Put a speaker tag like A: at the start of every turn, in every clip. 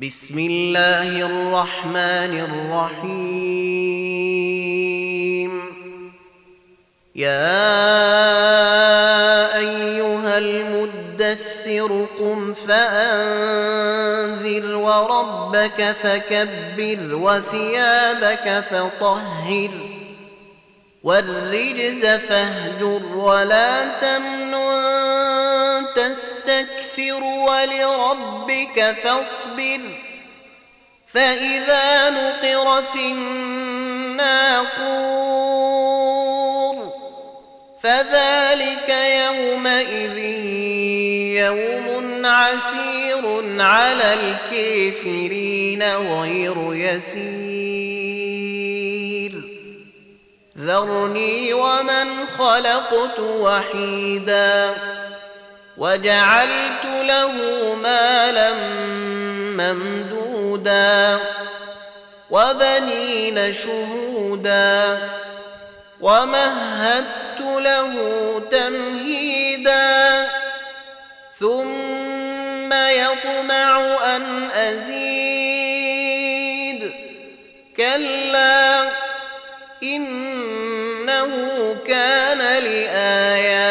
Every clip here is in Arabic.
A: بسم الله الرحمن الرحيم. يا أيها المدثر قم فأنذر وربك فكبر وثيابك فطهر والرجز فاهجر ولا تمنن تستكثر ولربك فاصبر. فإذا نقر في الناقور فذلك يومئذ يوم عسير على الكافرين غير يسير. ذرني ومن خلقت وحيدا. وجعلت له مالا ممدودا وبنين شهودا ومهدت له تمهيدا ثم يطمع أن أزيد كلا إنه كان لآياتنا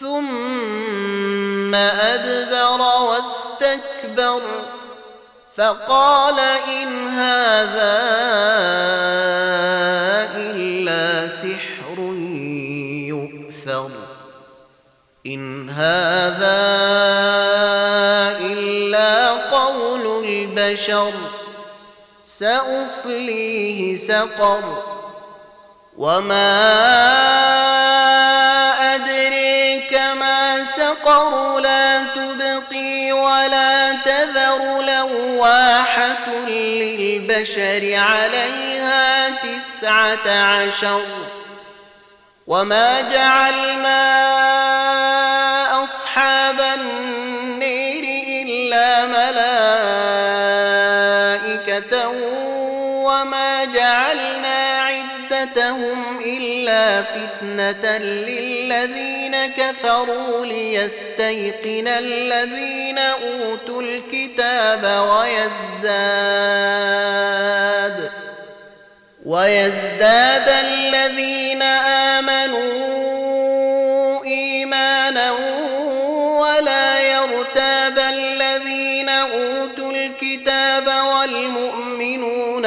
A: ثم أدبر واستكبر فقال إن هذا إلا سحر يؤثر إن هذا إلا قول البشر سأصليه سقر وما للبشر عليها تسعة عشر وما جعلنا أصحاب النير إلا ملائكة وما جعلنا عدتهم إلا فتنة للذين كفروا ليستيقن الذين أوتوا الكتاب ويزداد ويزداد الذين آمنوا إيمانا ولا يرتاب الذين أوتوا الكتاب والمؤمنون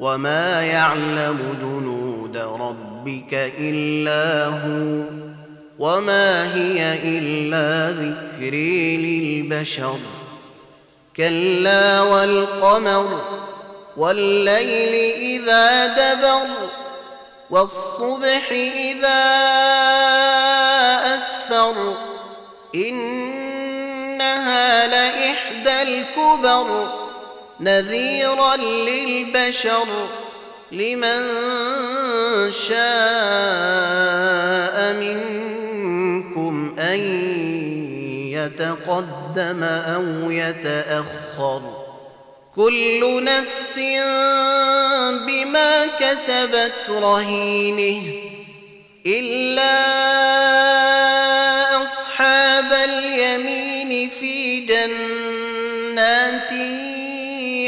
A: وما يعلم جنود ربك الا هو وما هي الا ذكر للبشر كلا والقمر والليل اذا دبر والصبح إذا أسفر إنها لإحدى الكبر نذيرا للبشر لمن شاء منكم أن يتقدم أو يتأخر كل نفس بما كسبت رهينه إلا أصحاب اليمين في جنات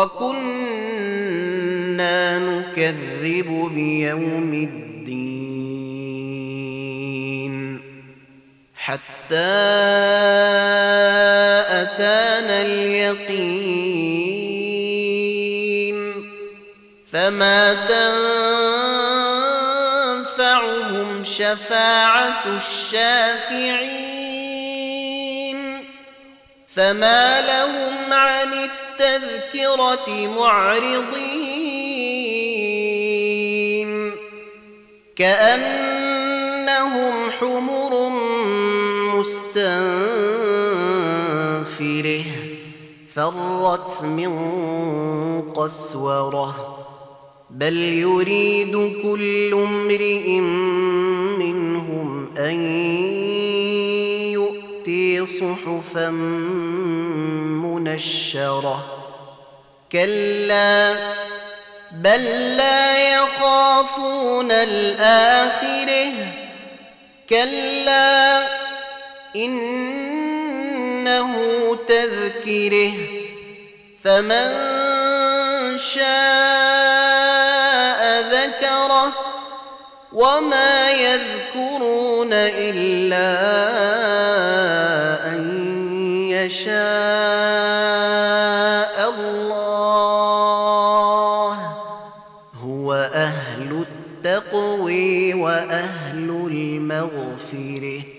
A: وكنا نكذب بيوم الدين حتى أتانا اليقين فما تنفعهم شفاعة الشافعين فما لهم عن التذكرة معرضين كأنهم حمر مستنفرة فرت من قسورة بل يريد كل امرئ منهم يؤتي صحفا منشرة. كلا بل لا يخافون الآخرة. كلا إنه تذكرة. فمن شاء ذكره وما يذكرون إلا أن يشاء الله هو أهل التقوي وأهل المغفرة